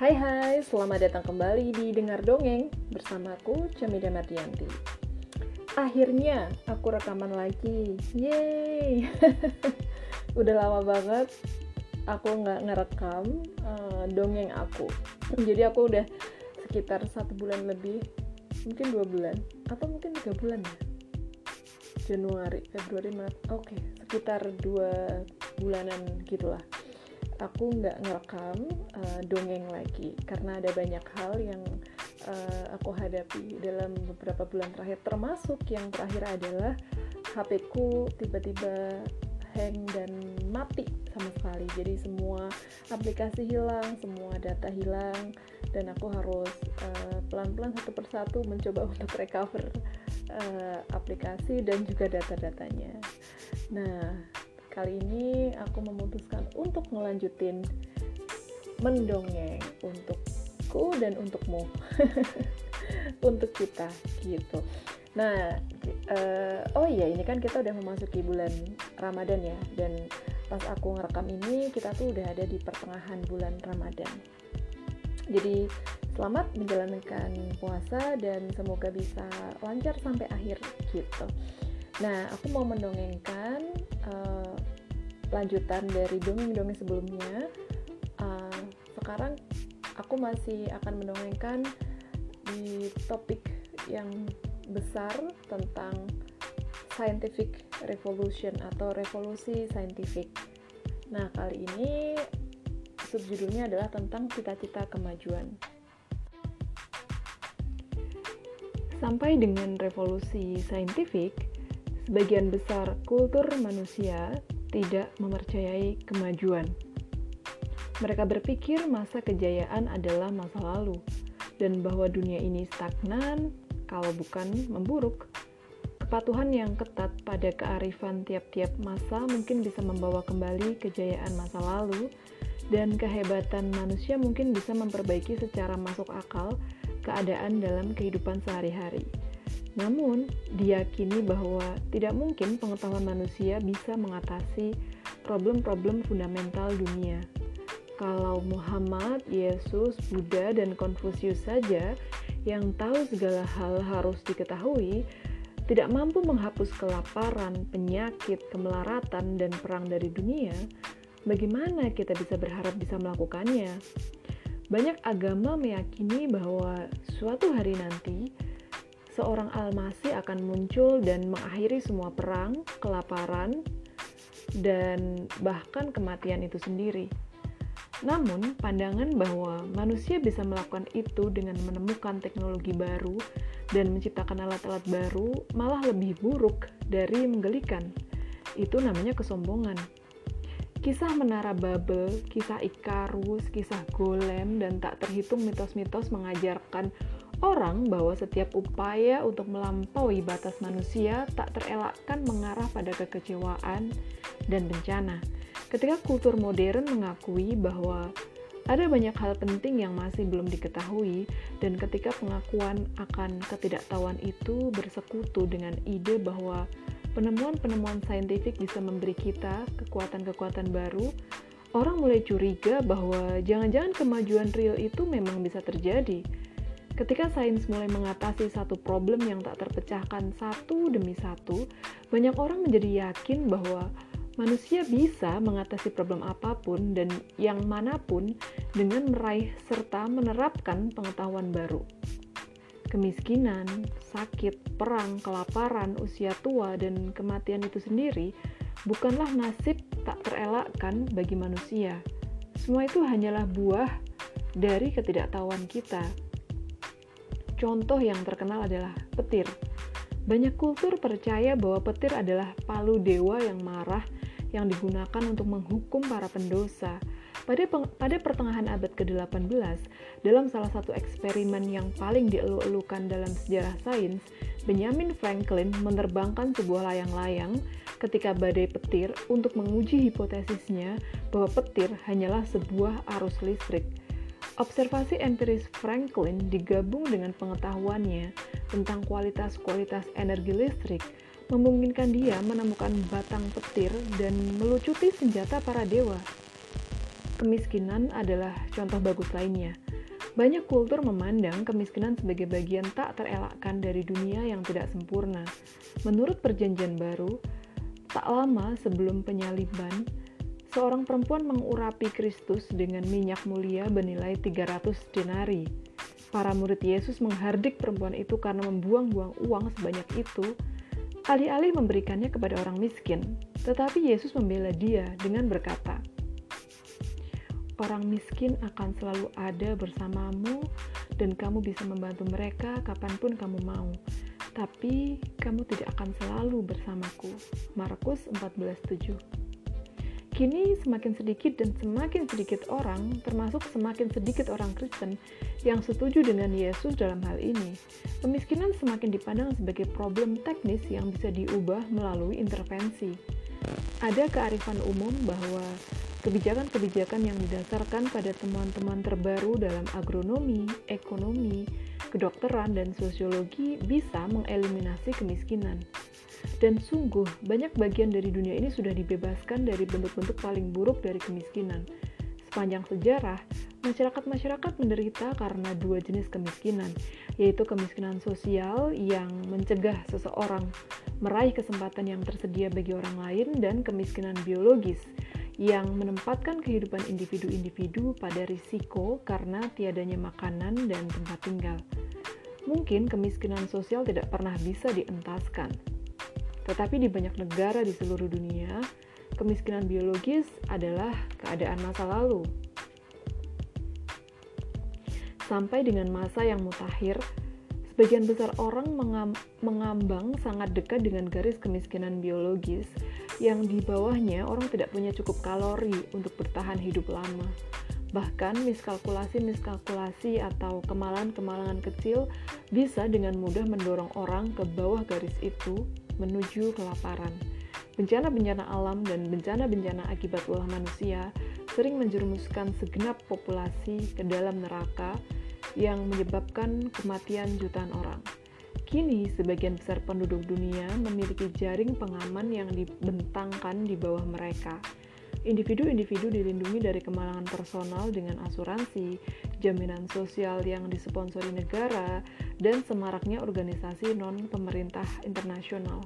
Hai hai, selamat datang kembali di Dengar Dongeng bersamaku Camida Mardianti. Akhirnya aku rekaman lagi, yeay! Udah lama banget aku nggak ngerekam uh, dongeng aku. Jadi aku udah sekitar satu bulan lebih, mungkin dua bulan atau mungkin tiga bulan ya. Januari, Februari, Maret, oke, okay, sekitar dua bulanan gitulah aku nggak ngerekam uh, dongeng lagi. Karena ada banyak hal yang uh, aku hadapi dalam beberapa bulan terakhir. Termasuk yang terakhir adalah HP ku tiba-tiba hang dan mati sama sekali. Jadi semua aplikasi hilang semua data hilang dan aku harus uh, pelan-pelan satu persatu mencoba untuk recover uh, aplikasi dan juga data-datanya. Nah kali ini aku memutuskan untuk ngelanjutin mendongeng untukku dan untukmu. Untuk kita gitu. Nah uh, oh iya ini kan kita udah memasuki bulan Ramadan ya. Dan pas aku ngerekam ini kita tuh udah ada di pertengahan bulan Ramadan. Jadi selamat menjalankan puasa dan semoga bisa lancar sampai akhir gitu. Nah, aku mau mendongengkan uh, lanjutan dari dongeng-dongeng sebelumnya. Uh, sekarang aku masih akan mendongengkan di topik yang besar tentang scientific revolution atau revolusi saintifik. Nah, kali ini subjudulnya adalah tentang cita-cita kemajuan. Sampai dengan revolusi saintifik, sebagian besar kultur manusia tidak mempercayai kemajuan. Mereka berpikir masa kejayaan adalah masa lalu dan bahwa dunia ini stagnan kalau bukan memburuk. Kepatuhan yang ketat pada kearifan tiap-tiap masa mungkin bisa membawa kembali kejayaan masa lalu dan kehebatan manusia mungkin bisa memperbaiki secara masuk akal keadaan dalam kehidupan sehari-hari. Namun, diyakini bahwa tidak mungkin pengetahuan manusia bisa mengatasi problem-problem fundamental dunia. Kalau Muhammad, Yesus, Buddha, dan Konfusius saja yang tahu segala hal harus diketahui, tidak mampu menghapus kelaparan, penyakit, kemelaratan, dan perang dari dunia, bagaimana kita bisa berharap bisa melakukannya? Banyak agama meyakini bahwa suatu hari nanti seorang Almasi akan muncul dan mengakhiri semua perang, kelaparan, dan bahkan kematian itu sendiri. Namun, pandangan bahwa manusia bisa melakukan itu dengan menemukan teknologi baru dan menciptakan alat-alat baru malah lebih buruk dari menggelikan. Itu namanya kesombongan. Kisah menara Babel, kisah Ikarus, kisah Golem, dan tak terhitung mitos-mitos mengajarkan orang bahwa setiap upaya untuk melampaui batas manusia tak terelakkan mengarah pada kekecewaan dan bencana. Ketika kultur modern mengakui bahwa ada banyak hal penting yang masih belum diketahui, dan ketika pengakuan akan ketidaktahuan itu bersekutu dengan ide bahwa penemuan-penemuan saintifik bisa memberi kita kekuatan-kekuatan baru, orang mulai curiga bahwa jangan-jangan kemajuan real itu memang bisa terjadi Ketika sains mulai mengatasi satu problem yang tak terpecahkan satu demi satu, banyak orang menjadi yakin bahwa manusia bisa mengatasi problem apa pun dan yang mana pun dengan meraih serta menerapkan pengetahuan baru. Kemiskinan, sakit, perang, kelaparan, usia tua, dan kematian itu sendiri bukanlah nasib tak terelakkan bagi manusia. Semua itu hanyalah buah dari ketidaktahuan kita. Contoh yang terkenal adalah petir. Banyak kultur percaya bahwa petir adalah palu dewa yang marah yang digunakan untuk menghukum para pendosa. Pada, pada pertengahan abad ke-18, dalam salah satu eksperimen yang paling dielu-elukan dalam sejarah sains, Benjamin Franklin menerbangkan sebuah layang-layang ketika badai petir untuk menguji hipotesisnya bahwa petir hanyalah sebuah arus listrik. Observasi empiris Franklin digabung dengan pengetahuannya tentang kualitas-kualitas energi listrik memungkinkan dia menemukan batang petir dan melucuti senjata para dewa. Kemiskinan adalah contoh bagus lainnya. Banyak kultur memandang kemiskinan sebagai bagian tak terelakkan dari dunia yang tidak sempurna. Menurut Perjanjian Baru, tak lama sebelum penyaliban, seorang perempuan mengurapi Kristus dengan minyak mulia bernilai 300 denari. Para murid Yesus menghardik perempuan itu karena membuang-buang uang sebanyak itu, alih-alih memberikannya kepada orang miskin. Tetapi Yesus membela dia dengan berkata, Orang miskin akan selalu ada bersamamu dan kamu bisa membantu mereka kapan pun kamu mau. Tapi kamu tidak akan selalu bersamaku. Markus 14:7 Kini semakin sedikit dan semakin sedikit orang, termasuk semakin sedikit orang Kristen, yang setuju dengan Yesus dalam hal ini. Kemiskinan semakin dipandang sebagai problem teknis yang bisa diubah melalui intervensi. Ada kearifan umum bahwa kebijakan-kebijakan yang didasarkan pada temuan-temuan terbaru dalam agronomi, ekonomi, kedokteran, dan sosiologi bisa mengeliminasi kemiskinan. Dan sungguh, banyak bagian dari dunia ini sudah dibebaskan dari bentuk-bentuk paling buruk dari kemiskinan. Sepanjang sejarah, masyarakat-masyarakat menderita karena dua jenis kemiskinan, yaitu kemiskinan sosial yang mencegah seseorang meraih kesempatan yang tersedia bagi orang lain dan kemiskinan biologis yang menempatkan kehidupan individu-individu pada risiko karena tiadanya makanan dan tempat tinggal. Mungkin kemiskinan sosial tidak pernah bisa dientaskan, tetapi di banyak negara di seluruh dunia, kemiskinan biologis adalah keadaan masa lalu. Sampai dengan masa yang mutakhir, sebagian besar orang mengam mengambang sangat dekat dengan garis kemiskinan biologis yang di bawahnya orang tidak punya cukup kalori untuk bertahan hidup lama. Bahkan miskalkulasi-miskalkulasi atau kemalangan-kemalangan kecil bisa dengan mudah mendorong orang ke bawah garis itu menuju kelaparan. Bencana-bencana alam dan bencana-bencana akibat ulah manusia sering menjerumuskan segenap populasi ke dalam neraka yang menyebabkan kematian jutaan orang. Kini, sebagian besar penduduk dunia memiliki jaring pengaman yang dibentangkan di bawah mereka. Individu-individu dilindungi dari kemalangan personal dengan asuransi, jaminan sosial yang disponsori negara, dan semaraknya organisasi non-pemerintah internasional.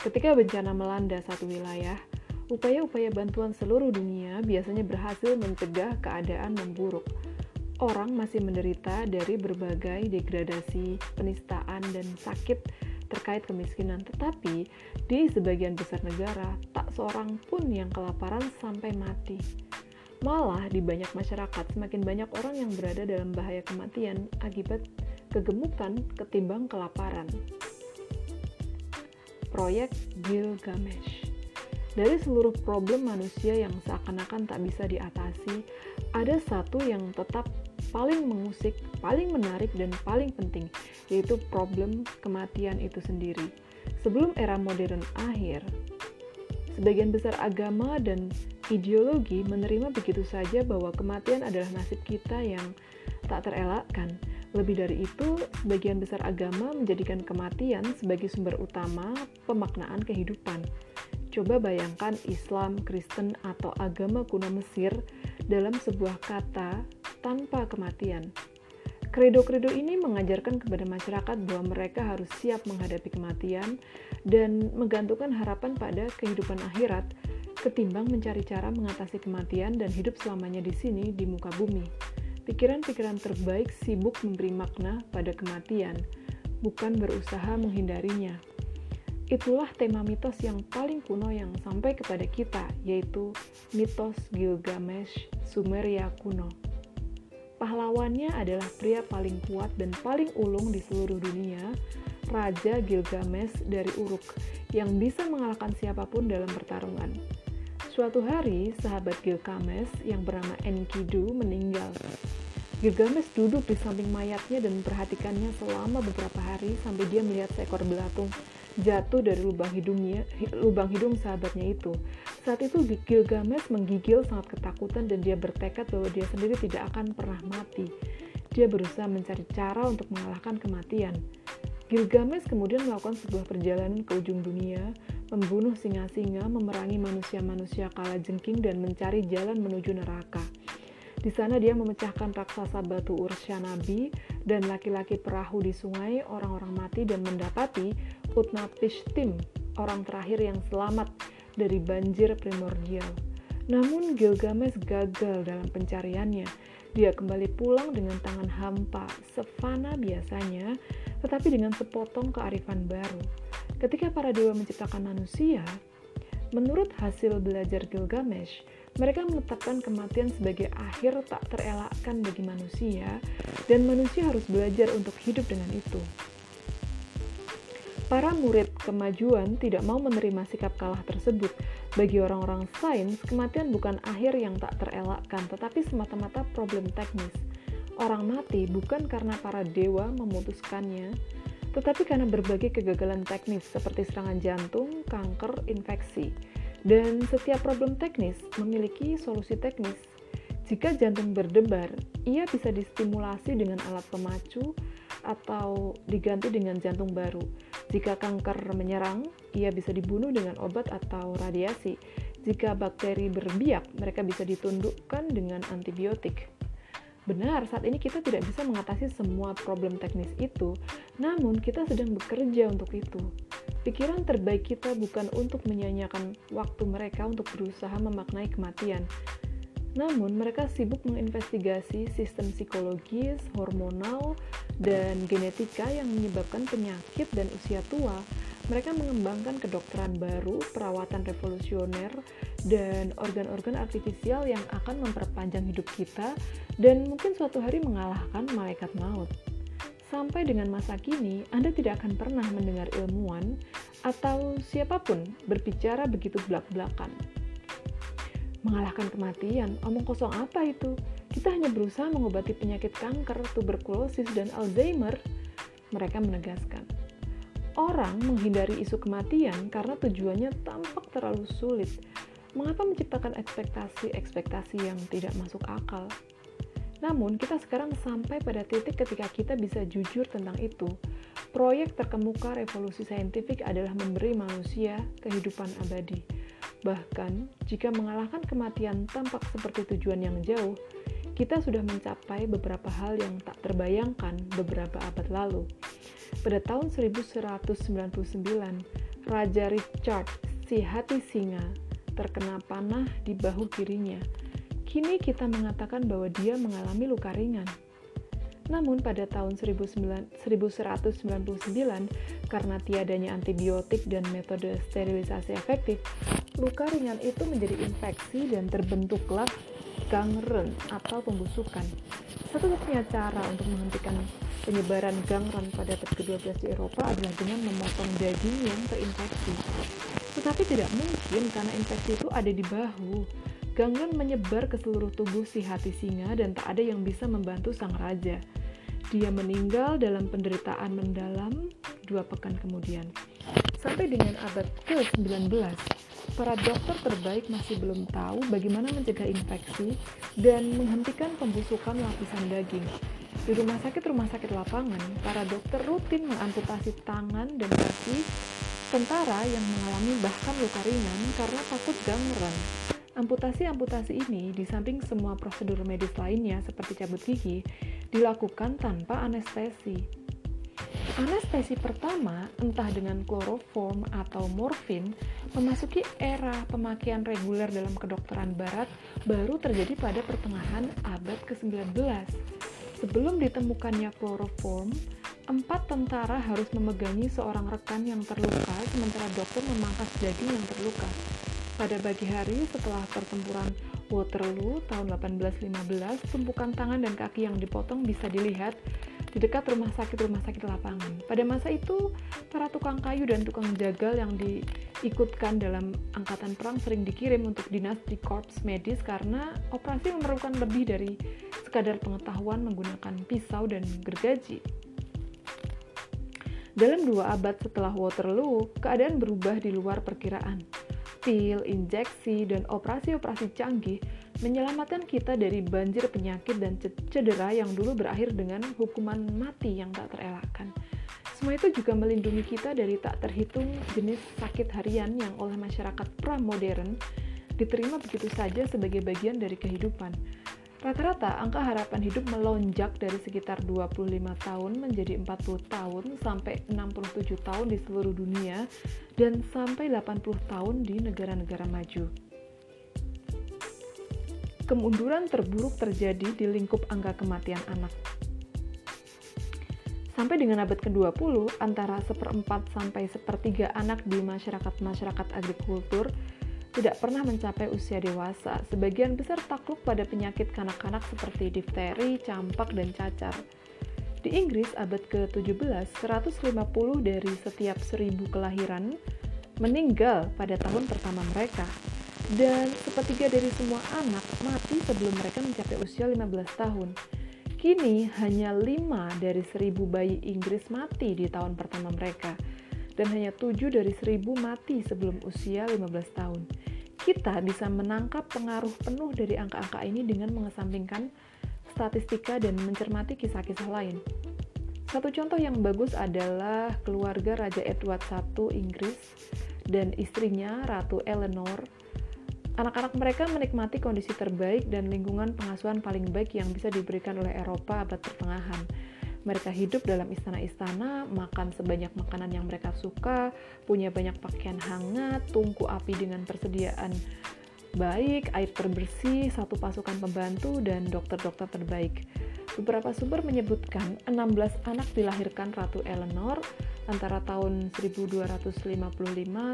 Ketika bencana melanda satu wilayah, upaya-upaya bantuan seluruh dunia biasanya berhasil mencegah keadaan memburuk. Orang masih menderita dari berbagai degradasi, penistaan, dan sakit terkait kemiskinan, tetapi di sebagian besar negara tak seorang pun yang kelaparan sampai mati. Malah di banyak masyarakat semakin banyak orang yang berada dalam bahaya kematian akibat kegemukan ketimbang kelaparan. Proyek Gilgamesh Dari seluruh problem manusia yang seakan-akan tak bisa diatasi, ada satu yang tetap paling mengusik, paling menarik, dan paling penting, yaitu problem kematian itu sendiri. Sebelum era modern akhir, sebagian besar agama dan ideologi menerima begitu saja bahwa kematian adalah nasib kita yang tak terelakkan. Lebih dari itu, sebagian besar agama menjadikan kematian sebagai sumber utama pemaknaan kehidupan. Coba bayangkan Islam, Kristen, atau agama kuno Mesir dalam sebuah kata tanpa kematian. Kredo-kredo ini mengajarkan kepada masyarakat bahwa mereka harus siap menghadapi kematian dan menggantungkan harapan pada kehidupan akhirat ketimbang mencari cara mengatasi kematian dan hidup selamanya di sini di muka bumi. Pikiran-pikiran terbaik sibuk memberi makna pada kematian, bukan berusaha menghindarinya. Itulah tema mitos yang paling kuno yang sampai kepada kita, yaitu mitos Gilgamesh Sumeria kuno. Pahlawannya adalah pria paling kuat dan paling ulung di seluruh dunia, Raja Gilgamesh dari Uruk, yang bisa mengalahkan siapa pun dalam pertarungan. Suatu hari, sahabat Gilgamesh yang bernama Enkidu meninggal. Gilgamesh duduk di samping mayatnya dan memperhatikannya selama beberapa hari sampai dia melihat seekor belatung jatuh dari lubang hidungnya, lubang hidung sahabatnya itu. Saat itu Gilgamesh menggigil sangat ketakutan dan dia bertekad bahwa dia sendiri tidak akan pernah mati. Dia berusaha mencari cara untuk mengalahkan kematian. Gilgamesh kemudian melakukan sebuah perjalanan ke ujung dunia, membunuh singa-singa, memerangi manusia-manusia kala jengking, dan mencari jalan menuju neraka. Di sana dia memecahkan raksasa batu Urshanabi dan laki-laki perahu di sungai orang-orang mati dan mendapati Utnapishtim, orang terakhir yang selamat dari banjir primordial. Namun Gilgamesh gagal dalam pencariannya. Dia kembali pulang dengan tangan hampa, sefana biasanya, tetapi dengan sepotong kearifan baru. Ketika para dewa menciptakan manusia, menurut hasil belajar Gilgamesh, mereka menetapkan kematian sebagai akhir tak terelakkan bagi manusia, dan manusia harus belajar untuk hidup dengan itu. Para murid kemajuan tidak mau menerima sikap kalah tersebut. Bagi orang-orang sains, kematian bukan akhir yang tak terelakkan, tetapi semata-mata problem teknis. Orang mati bukan karena para dewa memutuskannya, tetapi karena berbagai kegagalan teknis seperti serangan jantung, kanker, infeksi. Dan setiap problem teknis memiliki solusi teknis. Jika jantung berdebar, ia bisa distimulasi dengan alat pemacu atau diganti dengan jantung baru. Jika kanker menyerang, ia bisa dibunuh dengan obat atau radiasi. Jika bakteri berbiak, mereka bisa ditundukkan dengan antibiotik. Benar, saat ini kita tidak bisa mengatasi semua problem teknis itu, namun kita sedang bekerja untuk itu. Pikiran terbaik kita bukan untuk menyanyiakan waktu mereka untuk berusaha memaknai kematian. Namun, mereka sibuk menginvestigasi sistem psikologis, hormonal, dan genetika yang menyebabkan penyakit dan usia tua. Mereka mengembangkan kedokteran baru, perawatan revolusioner, dan organ-organ artifisial yang akan memperpanjang hidup kita dan mungkin suatu hari mengalahkan malaikat maut. Sampai dengan masa kini, Anda tidak akan pernah mendengar ilmuwan atau siapa pun berbicara begitu belak-belakan. Mengalahkan kematian, omong kosong apa itu? Kita hanya berusaha mengobati penyakit kanker, tuberkulosis, dan Alzheimer. Mereka menegaskan. Orang menghindari isu kematian karena tujuannya tampak terlalu sulit. Mengapa menciptakan ekspektasi-ekspektasi yang tidak masuk akal? Namun, kita sekarang sampai pada titik ketika kita bisa jujur tentang itu. Proyek terkemuka revolusi saintifik adalah memberi manusia kehidupan abadi. Bahkan, jika mengalahkan kematian tampak seperti tujuan yang jauh, kita sudah mencapai beberapa hal yang tak terbayangkan beberapa abad lalu. Pada tahun 1199, Raja Richard si hati singa terkena panah di bahu kirinya Kini kita mengatakan bahwa dia mengalami luka ringan. Namun pada tahun 1999, karena tiadanya antibiotik dan metode sterilisasi efektif, luka ringan itu menjadi infeksi dan terbentuklah gangren atau pembusukan. Satu-satunya cara untuk menghentikan penyebaran gangren pada abad ke-12 di Eropa adalah dengan memotong daging yang terinfeksi. Tetapi tidak mungkin karena infeksi itu ada di bahu. Gangren menyebar ke seluruh tubuh si hati singa dan tak ada yang bisa membantu sang raja. Dia meninggal dalam penderitaan mendalam dua pekan kemudian. Sampai dengan abad ke-19, para dokter terbaik masih belum tahu bagaimana mencegah infeksi dan menghentikan pembusukan lapisan daging. Di rumah sakit-rumah sakit lapangan, para dokter rutin mengamputasi tangan dan kaki tentara yang mengalami bahkan luka ringan karena takut gangren. Amputasi-amputasi ini, di samping semua prosedur medis lainnya seperti cabut gigi, dilakukan tanpa anestesi. Anestesi pertama, entah dengan kloroform atau morfin, memasuki era pemakaian reguler dalam kedokteran barat baru terjadi pada pertengahan abad ke-19. Sebelum ditemukannya kloroform, empat tentara harus memegangi seorang rekan yang terluka, sementara dokter memangkas daging yang terluka. Pada pagi hari setelah pertempuran Waterloo tahun 1815, tumpukan tangan dan kaki yang dipotong bisa dilihat di dekat rumah sakit-rumah sakit lapangan. Pada masa itu, para tukang kayu dan tukang jagal yang diikutkan dalam angkatan perang sering dikirim untuk dinas di korps medis karena operasi memerlukan lebih dari sekadar pengetahuan menggunakan pisau dan gergaji. Dalam dua abad setelah Waterloo, keadaan berubah di luar perkiraan pil, injeksi, dan operasi-operasi canggih menyelamatkan kita dari banjir penyakit dan cedera yang dulu berakhir dengan hukuman mati yang tak terelakkan. Semua itu juga melindungi kita dari tak terhitung jenis sakit harian yang oleh masyarakat pra-modern diterima begitu saja sebagai bagian dari kehidupan. Rata-rata angka harapan hidup melonjak dari sekitar 25 tahun menjadi 40 tahun sampai 67 tahun di seluruh dunia dan sampai 80 tahun di negara-negara maju. Kemunduran terburuk terjadi di lingkup angka kematian anak. Sampai dengan abad ke-20, antara seperempat sampai sepertiga anak di masyarakat-masyarakat agrikultur tidak pernah mencapai usia dewasa. Sebagian besar takluk pada penyakit kanak-kanak seperti difteri, campak, dan cacar. Di Inggris abad ke-17, 150 dari setiap 1000 kelahiran meninggal pada tahun pertama mereka. Dan sepertiga dari semua anak mati sebelum mereka mencapai usia 15 tahun. Kini hanya 5 dari 1000 bayi Inggris mati di tahun pertama mereka dan hanya 7 dari 1000 mati sebelum usia 15 tahun. Kita bisa menangkap pengaruh penuh dari angka-angka ini dengan mengesampingkan statistika dan mencermati kisah-kisah lain. Satu contoh yang bagus adalah keluarga Raja Edward I Inggris dan istrinya Ratu Eleanor. Anak-anak mereka menikmati kondisi terbaik dan lingkungan pengasuhan paling baik yang bisa diberikan oleh Eropa abad pertengahan mereka hidup dalam istana-istana, makan sebanyak makanan yang mereka suka, punya banyak pakaian hangat, tungku api dengan persediaan baik, air terbersih, satu pasukan pembantu, dan dokter-dokter terbaik. Beberapa sumber menyebutkan 16 anak dilahirkan Ratu Eleanor antara tahun 1255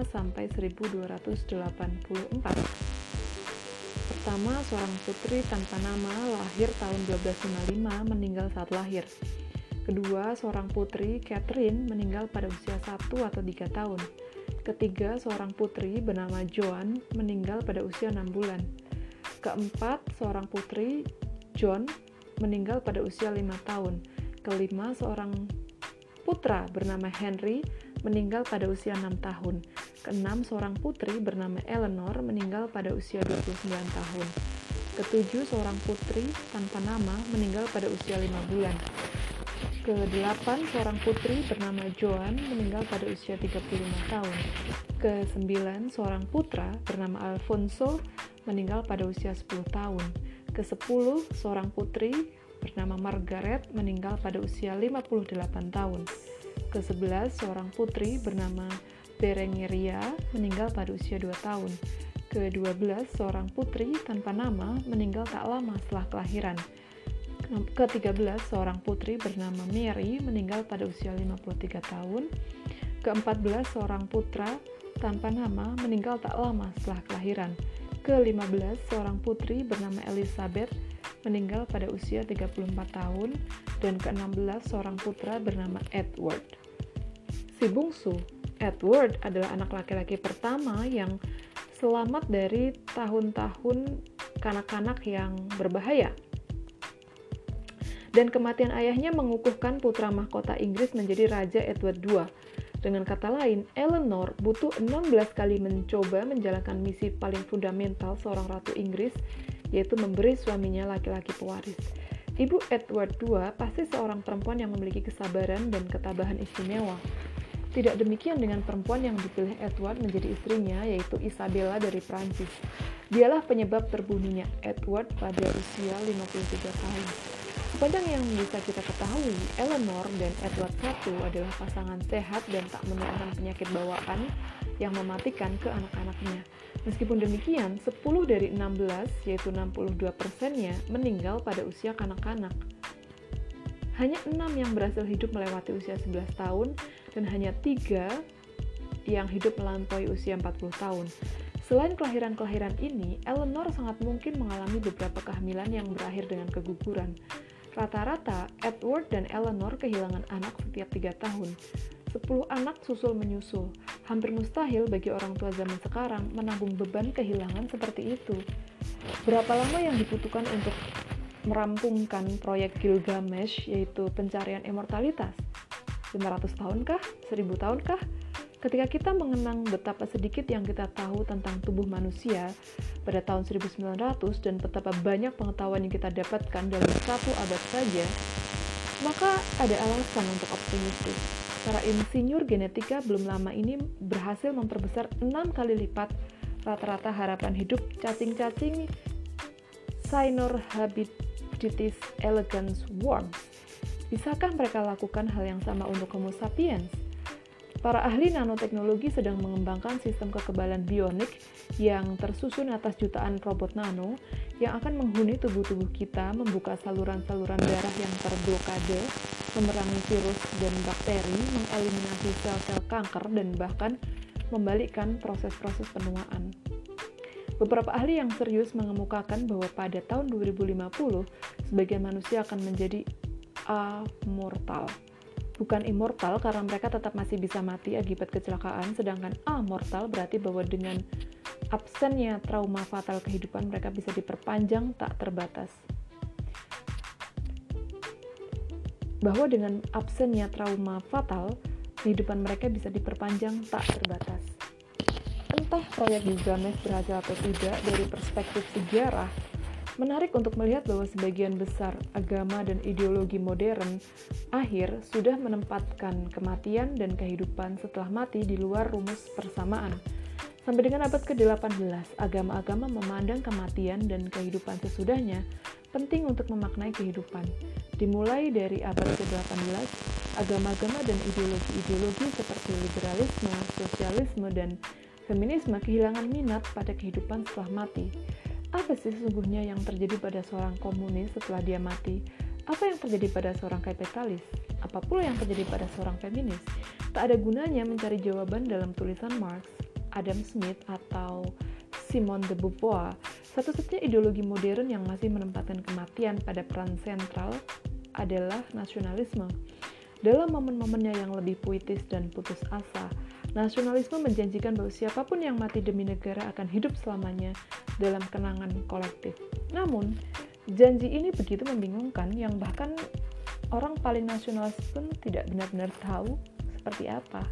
sampai 1284. Pertama, seorang putri tanpa nama lahir tahun 1255 meninggal saat lahir. Kedua, seorang putri, Catherine, meninggal pada usia satu atau tiga tahun. Ketiga, seorang putri bernama Joan meninggal pada usia enam bulan. Keempat, seorang putri, John, meninggal pada usia lima tahun. Kelima, seorang putra bernama Henry meninggal pada usia enam tahun. Keenam, seorang putri bernama Eleanor meninggal pada usia 29 tahun. Ketujuh, seorang putri tanpa nama meninggal pada usia lima bulan. Ke-8, seorang putri bernama Joan meninggal pada usia 35 tahun. Ke-9, seorang putra bernama Alfonso meninggal pada usia 10 tahun. Ke-10, seorang putri bernama Margaret meninggal pada usia 58 tahun. Ke-11, seorang putri bernama Berengeria meninggal pada usia 2 tahun. Ke-12, seorang putri tanpa nama meninggal tak lama setelah kelahiran. Ke-13, seorang putri bernama Mary meninggal pada usia 53 tahun. Ke-14, seorang putra tanpa nama meninggal tak lama setelah kelahiran. Ke-15, seorang putri bernama Elizabeth meninggal pada usia 34 tahun. Dan ke-16, seorang putra bernama Edward. Si bungsu, Edward adalah anak laki-laki pertama yang selamat dari tahun-tahun kanak-kanak yang berbahaya dan kematian ayahnya mengukuhkan putra mahkota Inggris menjadi Raja Edward II. Dengan kata lain, Eleanor butuh 16 kali mencoba menjalankan misi paling fundamental seorang ratu Inggris, yaitu memberi suaminya laki-laki pewaris. Ibu Edward II pasti seorang perempuan yang memiliki kesabaran dan ketabahan istimewa. Tidak demikian dengan perempuan yang dipilih Edward menjadi istrinya, yaitu Isabella dari Prancis. Dialah penyebab terbunuhnya Edward pada usia 53 tahun. Sepanjang yang bisa kita ketahui, Eleanor dan Edward I adalah pasangan sehat dan tak menularkan penyakit bawaan yang mematikan ke anak-anaknya. Meskipun demikian, 10 dari 16, yaitu 62 persennya, meninggal pada usia kanak-kanak. Hanya 6 yang berhasil hidup melewati usia 11 tahun, dan hanya 3 yang hidup melampaui usia 40 tahun. Selain kelahiran-kelahiran ini, Eleanor sangat mungkin mengalami beberapa kehamilan yang berakhir dengan keguguran. Rata-rata, Edward dan Eleanor kehilangan anak setiap tiga tahun. Sepuluh anak susul menyusul. Hampir mustahil bagi orang tua zaman sekarang menanggung beban kehilangan seperti itu. Berapa lama yang dibutuhkan untuk merampungkan proyek Gilgamesh, yaitu pencarian immortalitas? 500 tahunkah? 1000 tahunkah? Ketika kita mengenang betapa sedikit yang kita tahu tentang tubuh manusia pada tahun 1900 dan betapa banyak pengetahuan yang kita dapatkan dalam satu abad saja, maka ada alasan untuk optimistis. Para insinyur genetika belum lama ini berhasil memperbesar enam kali lipat rata-rata harapan hidup cacing-cacing Cynorhabditis elegans worms. Bisakah mereka lakukan hal yang sama untuk Homo sapiens? Para ahli nanoteknologi sedang mengembangkan sistem kekebalan bionik yang tersusun atas jutaan robot nano yang akan menghuni tubuh-tubuh kita, membuka saluran-saluran darah yang terblokade, memerangi virus dan bakteri, mengeliminasi sel-sel kanker, dan bahkan membalikkan proses-proses penuaan. Beberapa ahli yang serius mengemukakan bahwa pada tahun 2050, sebagian manusia akan menjadi amortal bukan immortal karena mereka tetap masih bisa mati akibat kecelakaan, sedangkan amortal berarti bahwa dengan absennya trauma fatal kehidupan mereka bisa diperpanjang tak terbatas. Bahwa dengan absennya trauma fatal, kehidupan mereka bisa diperpanjang tak terbatas. Entah proyek Gilgamesh berhasil atau tidak dari perspektif sejarah, Menarik untuk melihat bahwa sebagian besar agama dan ideologi modern akhir sudah menempatkan kematian dan kehidupan setelah mati di luar rumus persamaan. Sampai dengan abad ke-18, agama-agama memandang kematian dan kehidupan sesudahnya penting untuk memaknai kehidupan. Dimulai dari abad ke-18, agama-agama dan ideologi-ideologi seperti liberalisme, sosialisme, dan feminisme kehilangan minat pada kehidupan setelah mati apa sih sesungguhnya yang terjadi pada seorang komunis setelah dia mati? Apa yang terjadi pada seorang kapitalis? Apa pula yang terjadi pada seorang feminis? Tak ada gunanya mencari jawaban dalam tulisan Marx, Adam Smith, atau Simone de Beauvoir. Satu-satunya ideologi modern yang masih menempatkan kematian pada peran sentral adalah nasionalisme. Dalam momen-momennya yang lebih puitis dan putus asa, Nasionalisme menjanjikan bahwa siapa pun yang mati demi negara akan hidup selamanya dalam kenangan kolektif. Namun, janji ini begitu membingungkan yang bahkan orang paling nasionalis pun tidak benar-benar tahu seperti apa